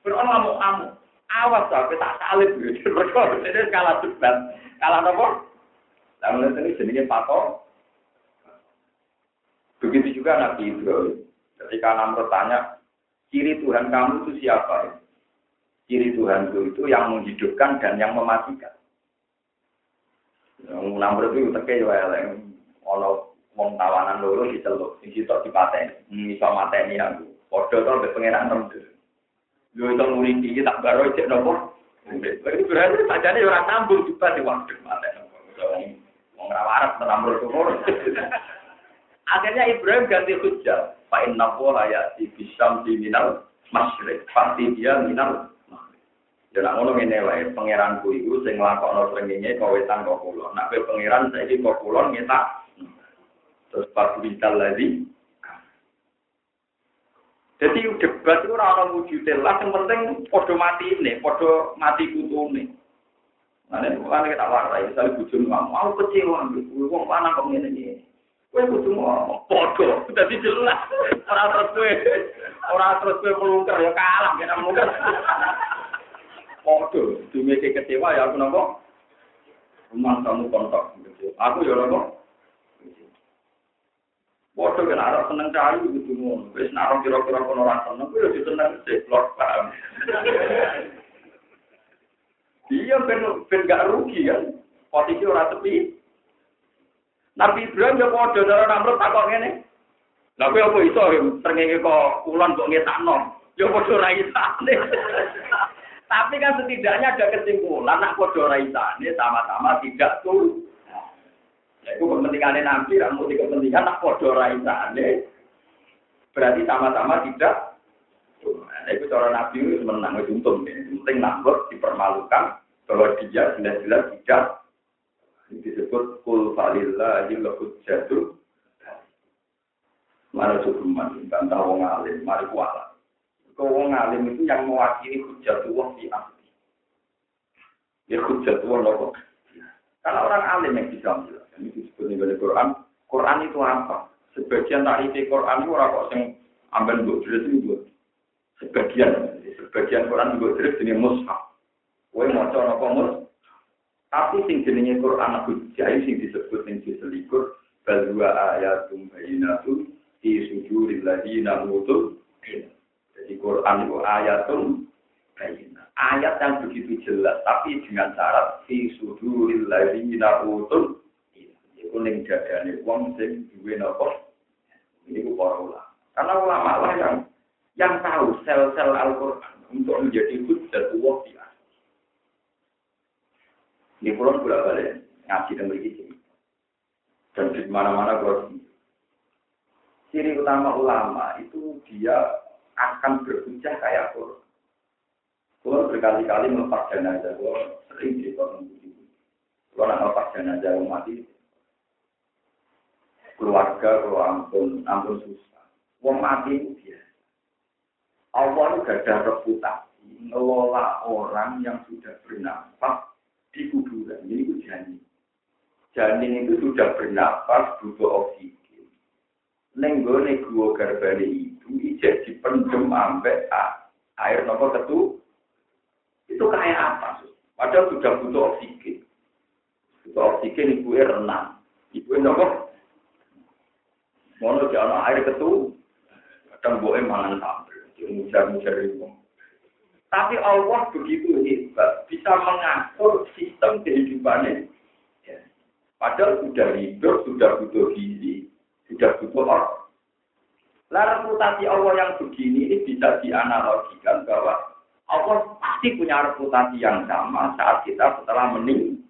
Fir'aun ngamuk kamu. Awas sampai tak salib. Mereka ini kalah debat. Kalah apa? Lalu ini jenisnya patok. Begitu juga Nabi Ibrahim. Ketika Namrud tanya, ciri Tuhan kamu itu siapa? Ciri Tuhan itu, itu yang menghidupkan dan yang mematikan. Namrud itu teke ya ono wong tawanan loro diceluk, sing sitok dipateni, iso mateni aku. Padha to mbek pangeran tembe. Yo itu murid iki tak baro cek nopo? Itu berarti sajane ora sambung juga di waktu mateni. Wong ora warep tenan. Akhirnya Ibrahim ganti hujjal. Fa inna qola ya di diminal masyrik. Pasti dia minal Ya nak ngono ngene wae, pangeranku iku sing nglakokno srengenge kok wetan kok kula. Nak pe pangeran saiki kok kula ngeta. Terus pas vital lagi. Jadi debat itu orang-orang wujudnya lah, yang penting podo mati ini, podo mati kutune. Ini bukan kita warai, misalnya bujum mau kecewa, wong lanang kok ngene iki. Kowe kudu ngomong padha, dadi jelas. Ora terus kowe ora terus kowe melungker ya kalah kena melungker. Padha, dumeke kecewa ya aku nopo. Rumah kamu kontak Aku ya nopo. Padha kan arep seneng cari kudu ngono. Wis nek kira-kira kono ora seneng kuwi ya seneng sik lor paham. Iya ben ben gak rugi kan. Posisi ora tepi. Nabi Ibrahim ya padha cara Namrud takok ngene. Lah kowe apa iso srengenge kok kulon kok ngetakno? Ya padha ra isane. Tapi kan setidaknya ada kesimpulan nak padha ra isane sama-sama tidak tuh. Ya itu kepentingannya Nabi, ramu di kepentingan nak padha ra isane. Berarti sama-sama tidak Nah, itu cara Nabi itu menang, itu untung. Penting Namrud dipermalukan bahwa dia jelas-jelas tidak disebut kul falillahi lahud jatuh mana cukuman bantah wong alim mari kuala kau wong alim itu yang mewakili hujat wong di asli ya hujat wong loh karena orang alim yang bisa menjelaskan itu disebut di Quran. Quran itu apa? Sebagian tarifi Quran itu orang kok yang ambil buat jelas itu sebagian sebagian Quran juga jelas ini mushaf mau coba apa mushaf tapi sing jenenge Quran hujjah sing disebut ning selikur bal wa ayatum bayyinatun fi suduril ladina utul Jadi Quran itu ayatum bayyinat. Ayat yang begitu jelas tapi dengan syarat fi suduril ladina utul Iku ning dadane wong sing duwe napa? Ini para ulama. Karena ulama lah yang yang tahu sel-sel Al-Quran untuk menjadi hujjah Allah ini pulau bolak balik ngaji dan berisi. Dan di mana-mana kalau ciri utama ulama itu dia akan berhujah kayak Quran. Kalau berkali-kali melepas jenazah, kalau sering di Quran Kalau nak melepas jenazah mati, keluarga kalau ampun, ampun susah. Wong mati itu dia. Allah itu gak ada reputasi ngelola orang yang sudah bernafas di kuburan. Ini itu janin. Janin itu sudah bernafas, butuh oksigen. Nenggone gua garbane itu ijek dipendem sampai air nomor ketu. Itu kayak apa? Padahal sudah butuh oksigen. Butuh oksigen ibu renang. Ibu nopo? Mau di air ketu. Kadang boleh mangan sambel. Mujar-mujar itu. Tapi Allah begitu hebat, bisa mengatur sistem kehidupannya. Ya. Padahal sudah hidup, sudah butuh gizi, sudah butuh orang. Lah reputasi Allah yang begini ini bisa dianalogikan bahwa Allah pasti punya reputasi yang sama saat kita setelah meninggal.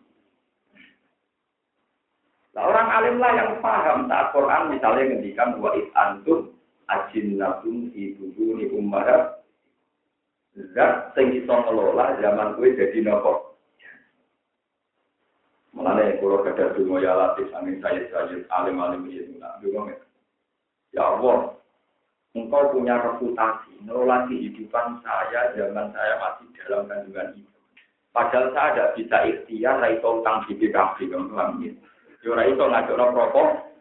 Nah, orang alim lah yang paham saat Quran misalnya ngendikan wa antum ajinnatun ibu ni ummahat zat sing iso ngelola zaman kue jadi nopo. Mulane kalau kada dungo ya latih angin saya saja alim alim ya dungo Ya Allah, engkau punya reputasi ngelola kehidupan saya zaman saya masih dalam kandungan ibu. Padahal saya tidak bisa ikhtiar, raih utang di BKB, kamu paham ya? Yo raih ngajak no rokok,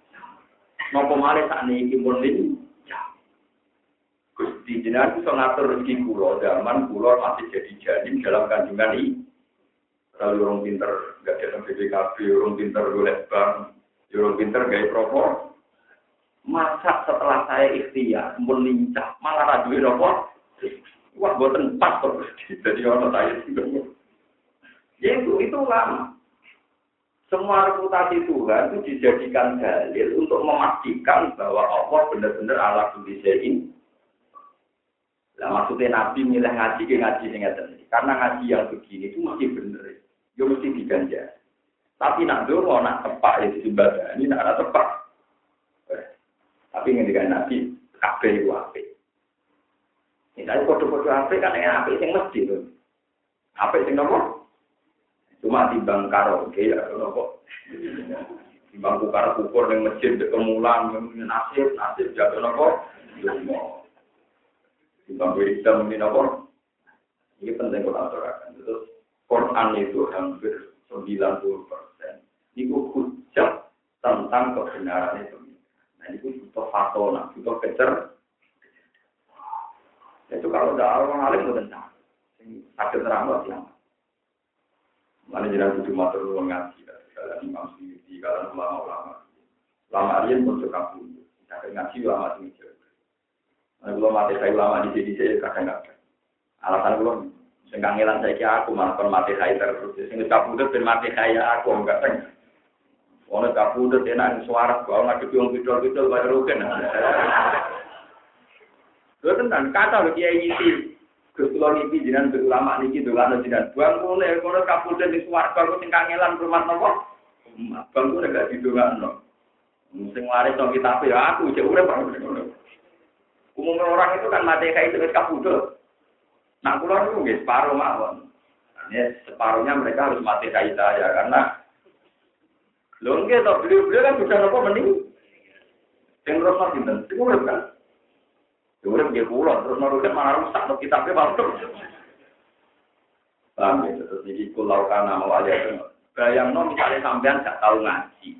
nopo malih ini pun ini, Gusti jenengan bisa ngatur rezeki kula zaman kula masih jadi janin dalam kandungan ini. Kalau orang pinter gak ada BPKB, orang pinter golek bank, orang pinter gaya propor. Masa setelah saya ikhtiar, melincah, malah raduin apa? Wah, buatan pas terus. Jadi orang saya juga. Ya itu, itu lama. Semua reputasi Tuhan itu dijadikan dalil untuk memastikan bahwa Allah benar-benar Allah ini. Nah, maksudnya Nabi milih ngaji ke ngaji yang Karena ngaji yang begini itu mesti benar. Ya mesti diganja. Tapi nak dulu nak tepak ya ibadah. Ini nak tepak. Tapi ngendikan Nabi, kabeh itu ape. Ini tadi kode-kode ape kan yang ape yang mesti tuh. Ape yang nopo? Cuma timbang karaoke ya nopo. Timbang kukar kukur yang masjid kemulan, nasib, nasib jatuh nopo. Timbang hitam ini nopo. Ini penting kalau aturakan. Terus Quran itu hampir 90 persen. Ini hujat tentang kebenaran itu. Nah itu butuh fatona, butuh kecer. Itu kalau ada orang alim itu tentang. Sakit terang loh yang. Mana jelas itu matur ruang ngaji. Kalian imam sendiri, kalian ulama-ulama. Lama dia pun suka pun. Kita ngaji ulama ini belum mati saya ulama di sini saya kadang nggak. Alasan belum. Sengkang ngilang saya aku malah kon mati saya terus. Sing kabudut ben mati saya aku enggak tengah. Ono kabudut enak suara kok nggak gedung pidol-pidol kaya rugen. Lho tenan kata lho kiai iki. Gus kula niki jenengan gus ulama niki dolan jenengan buang mulai kono kabudut di swarga kok sing kangelan rumah napa? Bang kuwi gak didongakno. Sing waris to kitab ya aku cek urip Umumnya orang itu kan mati kayak itu kabudut. Nah, kulo itu nggih separuh mawon. Ini separuhnya mereka harus mati kayak saya karena Lho nggih to, beliau-beliau kan bisa nopo mending. Sing terus mati sinten? Sing kan. Sing urip nggih kula, terus kan malah rusak to kitabnya malah. Paham ya, terus jadi kulau kana mau aja Bayang no misalnya sampean gak tahu ngaji.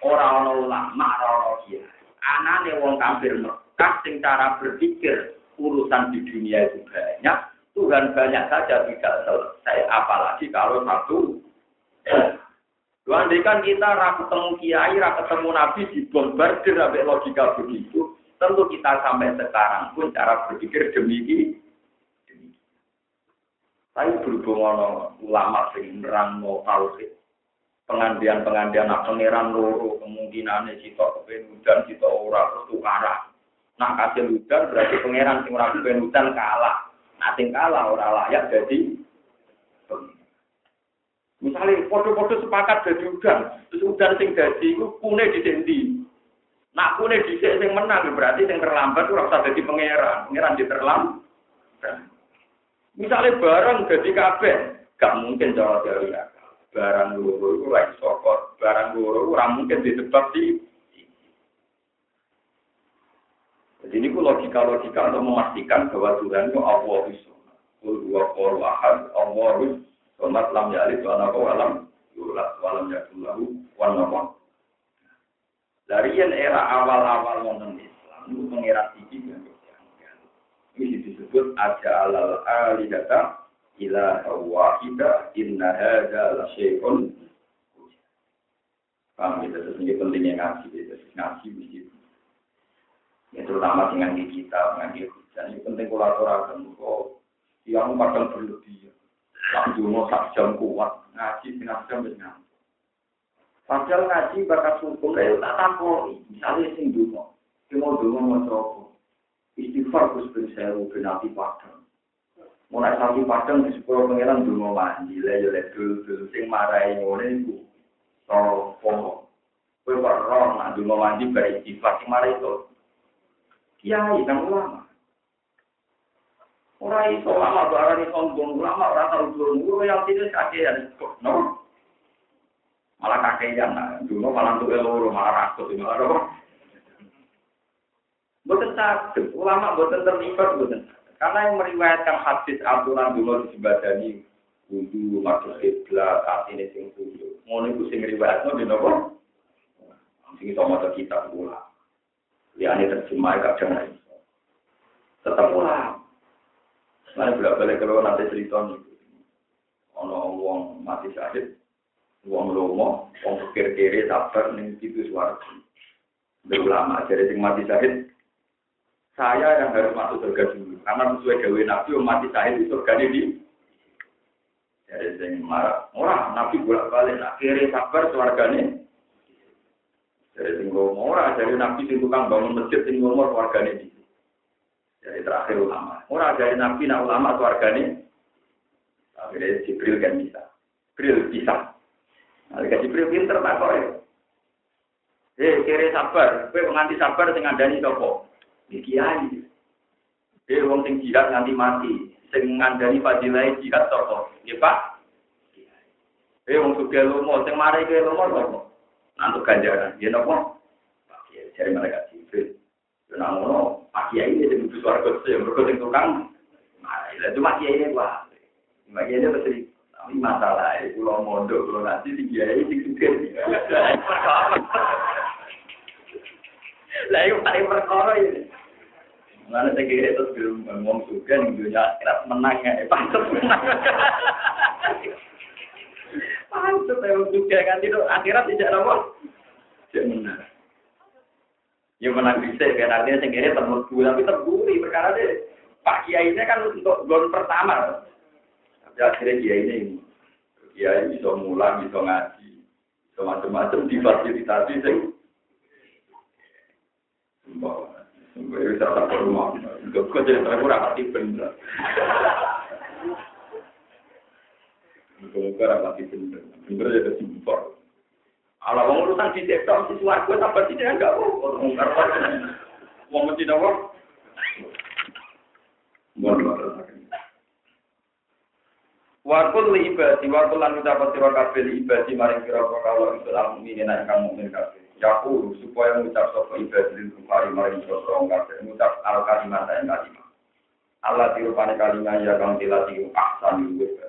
Orang orang ulama, orang orang kiai. Anane wong kafir Mekah sing cara berpikir urusan di dunia itu banyak. Tuhan banyak saja tidak selesai, apalagi kalau satu kan kita rak ketemu kiai, rak ketemu nabi dibombardir sampai logika begitu. Tentu kita sampai sekarang pun cara berpikir demikian. Tapi berhubung ulama sing nerang mau tauhid. Pengandian-pengandian nak pangeran loro kemungkinan cita kepen cita ora terus tukaran. Nak kasih hujan berarti pangeran sing ora kepen hujan kalah. Nah kalah ora layak jadi Misalnya foto-foto sepakat jadi udan, terus udan sing jadi itu kune di sendi. Nak kune di sing menang berarti sing terlambat itu rasa jadi pangeran, pangeran di terlambat. Misalnya barang jadi kabeh, gak mungkin cara dari Barang loro lagi sokot, barang loro ora mungkin disebab di Jadi ini logika-logika untuk memastikan bahwa Tuhan itu Allah itu. Allah Allah Somat lam yalid wa nako walam yulat walam yakulahu wan nako. Dari yang era awal-awal wonten Islam itu mengira tinggi yang Ini disebut aja alal alidata ila wahida inna hadza la syai'un Paham ya, terus pentingnya ngaji, ya. ngaji mesti ya terutama dengan kita, dengan kita, ini penting kolaborasi, kok yang kadang berlebihan. Tak dungo sak jam kuat, ngaji setengah jam ngantuk. Padahal ngaji bakat hukum, lha tak takoni, misale sing dungo, mau dungo mau coba. Istighfar Gus ben sewu ben ati padang. Mulai sapi padang di sepuluh pangeran dungo mandi, lha yo lek dul sing marai ngene iku. Sopo. Kowe kok roh nak dungo mandi bar istighfar sing marai itu. Kiai nang ulama. Ora iso lama barang sombong, lama ora tau durung guru yang tidak kakean. No. Malah kakean, nah, dulu malah tuh loro malah rakus malah apa? Boten sakit, ulama boten terlibat boten. Karena yang meriwayatkan hadis aturan dulu di Sibadani, wudu, masuk kiblat, saat ini sing wudu. Ngono iku sing riwayatno di nopo? Sing iso maca kitab ulama. Ya ini terjemah kadang tetap ulama. Nah, bolak balik kalau nanti cerita nih, ono wong mati sakit, wong lomo, wong pikir kiri sabar nih itu suara. ulama jadi sing mati syahid saya yang harus masuk surga dulu karena sesuai gawe nabi mati syahid itu surga di jadi sing marah orang nabi bolak balik akhirnya sabar suargane jadi sing ora jadi nabi sing tukang bangun masjid sing ngomong suargane di jadi terakhir ulama ora dari nabi nak ulama suargane akhirnya Jibril kan bisa Jibril bisa Nah, Jibril pinter tak kok ya. Eh, kira sabar, kowe nganti sabar sing ngandani sapa? Di kiai. Eh, wong sing jihad nganti mati, sing ngandani fadilah jihad sapa? Nggih, Pak. Eh, wong sugih lomo, sing mari ke lomo sapa? Nantuk ganjaran. Ya napa? Pak Kiai cari mereka Jibril. Yo namono, Pak Kiai ini kudu swarga sing mergo sing tukang. Mari, lah cuma Kiai ini Pak. Pak Kiai ini pasti tapi masalah itu lo mondok lo nanti di kiai sing sugih. Lah iku paling perkara ini. Mana saya kira itu belum ngomong juga nih dunia kerap menang ya, pantas menang. Pantas saya juga kan itu akhirat tidak apa, tidak menang. Ya menang bisa kan artinya kira terlalu tapi terburi perkara deh. Pak Kiai ini kan untuk gol pertama. Tapi akhirnya Kiai ini, Kiai bisa mulang, bisa ngaji, bisa macam-macam difasilitasi sih. Mbak, Mbak bisa tak rumah. Gak kok jadi kurang hati bener. Muka-muka rapati bener. Bener jadi simpel. Kalau mau urusan di sektor si suarga apa sih dia enggak mau ngungkar Mau mesti dawa. Mohon Wakul li ibadi, wakul lan ucapan sira kabeh li ibadi maring sira kalau itu al mukmin kabeh. Yaku supaya mengucap sapa ibadil kufari maring sapa kabeh mengucap al kalimat yang kalimat. Allah dirupane kalimat ya kang dilati ahsan luwih.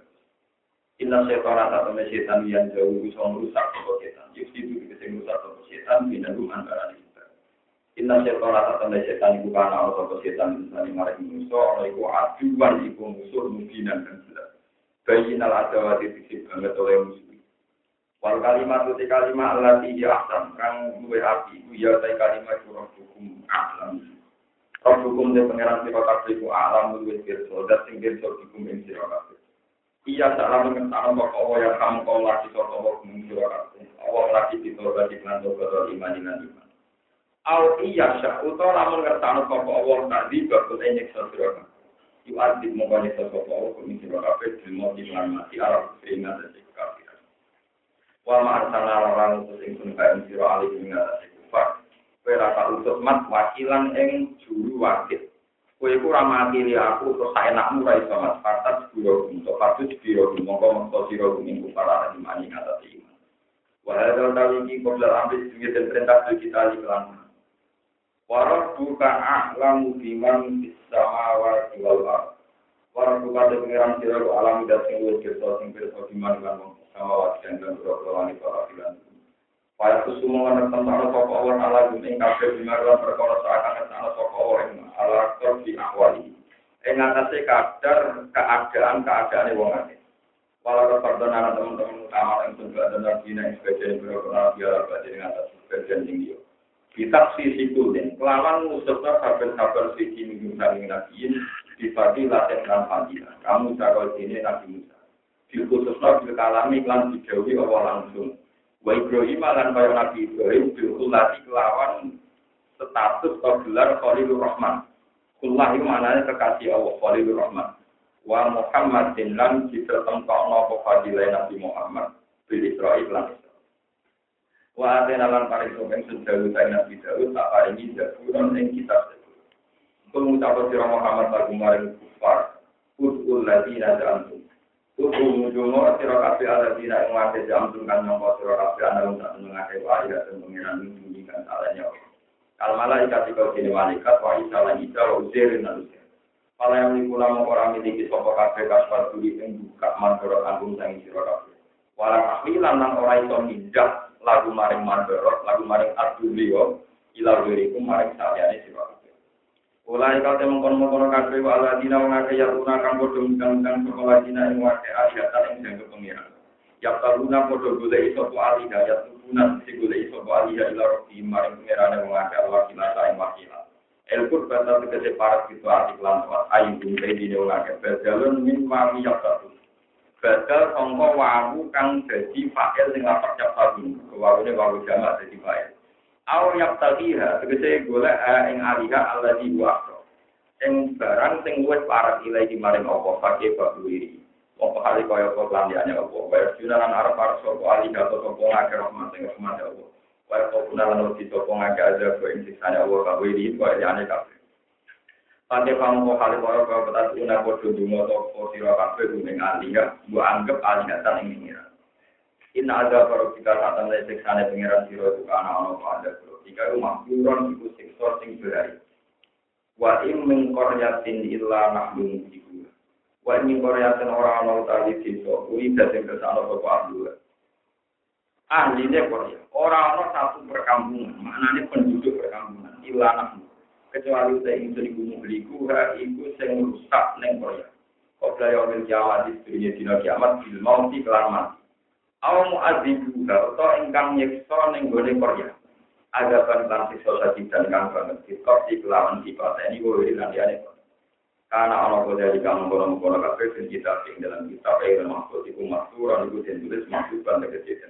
Inna setan atau setan yang jauh bisa merusak sapa setan. Yusti itu bisa merusak sapa setan binarum antara kita. Inna setan atau setan iku kana sapa setan misalnya maring manusa ana iku aduan iku musuh mungkinan dan jelas. Al adawati dikit banget oleh musuh. Wal kalimat itu kalimat Allah di ahsan kang luwe api itu ya tay kalimat itu roh hukum alam. Roh hukum de pangeran sira kabeh ku alam luwe pirsa dat sing pirsa hukum. Iya salah mengenal bahwa Allah yang kamu kau lagi sapa Allah kabeh. Allah lagi ditobat di lan tobat iman dengan iman. Au iya sya utawa lamun sapa Allah tadi bakul sira kabeh. Yu adib nyeksa sapa Allah ing sira kabeh dimo di mati arep ingat dadi kabeh. wa ma'arsana larang utus ingsun kain siro alih rasa utus mat wakilan ing juru wakil kowe iku ora makili aku terus saenakmu ra iso mat patat biro untuk patut biro mongko mongko siro ing kufar ala imani ngatasi iman wa hadal tawiki qabla amri sing perintah kita di kelan Warab buka a'lamu biman bisa mawar wal ard. Warab buka de pengiran alam dan sing kersa sing kersa biman lan sama wajan dan berapa wani para filan. Pada semua anak tentang sopo awan ala gunting kafe bimarwan perkara seakan tentang sopo awan ala korbi akwali. Ing atase keadaan keadaan wong akeh. Walau keperdonan teman-teman utama yang sudah ada nabi yang sebagian ala batin dengan atas sebagian tinggi. Kita sisi kulen, kelawan musuhnya kabar-kabar sisi minggu saling nabiin, dibagi latih dan fadilah. Kamu cakap ini nabi Musa. dikhususnya bil kalami lan dijauhi Allah langsung. Wa Ibrahim lan kaya Nabi Ibrahim bil kulati kelawan status atau gelar Khalilur Rahman. Kullah itu maknanya kekasih Allah Khalilur Rahman. Wa Muhammadin lan ditetempokno apa fadilah Nabi Muhammad bil Israil lan Wa atena lan paring sopen sedawu saya Nabi Daud tak paringi zaburan ing kitab Zabur. Pengucapan sira Muhammad lagu maring kufar. Udul ladina ja'antum Tuku mujungo sira kabeh ala dina ing wate jam kan nyangka sira kabeh ana wong tak ngake wae dan pengiran ing kan salahnya. Al malaikat iku dene malaikat wa isa lan isa wa uzair lan uzair. Pala yang nikula mau orang miliki sapa kabeh kasbar duri ing buka mandoro kanggung sang sira kabeh. Wala tahlilan lan ora iso lagu maring mandoro, lagu maring adulio ila wiriku maring saliyane sira. Ulai kau temong kono kono kabeh wa dina wong akeh ya una kang padha undang-undang sekolah dina ing wake asyatan ing jaga pengiran. Ya taluna podo golek iso po aliha ya tubunan si golek iso po aliha ila robi maring pengerane wong akeh wakila saing wakila. El kurbata tegese para itu arti lan wat ayin bungkai dine wong akeh badalun min wami ya tatu. Badal sangka wawu kang dadi fa'il sing lapak ya tatu. Wawune wawu jamak dadi fa'il. Aw yak tadiha tegese golek ing aliha alladhi wa ing barang sing wis parek ilahi maring apa pakai babuiri. Wong pahali kaya apa landiane apa. Kaya junalan arep arep sapa ali gato sapa ngake rahmat sing rahmat apa. Kaya apa gunalan uti sapa ngake aja kok ing siksane Allah kabeh iki kaya liyane kabeh. Pante kamu kok hal kaya kaya petat guna padha donga sapa sira kabeh ning ali ya. Mbok anggap ali gatan ing ngira. Inna ada para kita kata lek siksane pengiran sira itu kana ana apa ada. Jika rumah buron iku siksa sing berari. Wa im min qaryatin illa nahnu Wa ini Korea ten orang mau tadi desa, uli dari ke sana bapak Abdullah. Ahlinya Korea, orang-orang satu perkampungan, maknanya penduduk perkampungan, ilanah. Kecuali udah itu di gunung beliku, iku sing rusak neng Korea. Kau ya ambil kiamat di dunia dina kiamat, di mati. Aw mu'adzibu atau ingkang nyekso neng gone Korea. Ada kan lan siksa sajidan kang banget, dikok di kelawan di ini boleh dilandiane Korea. Karena Allah kau dari kamu kono kono kafe fil kitab dalam kitab ayat mahfud itu maksuran itu tulis maksudan kecil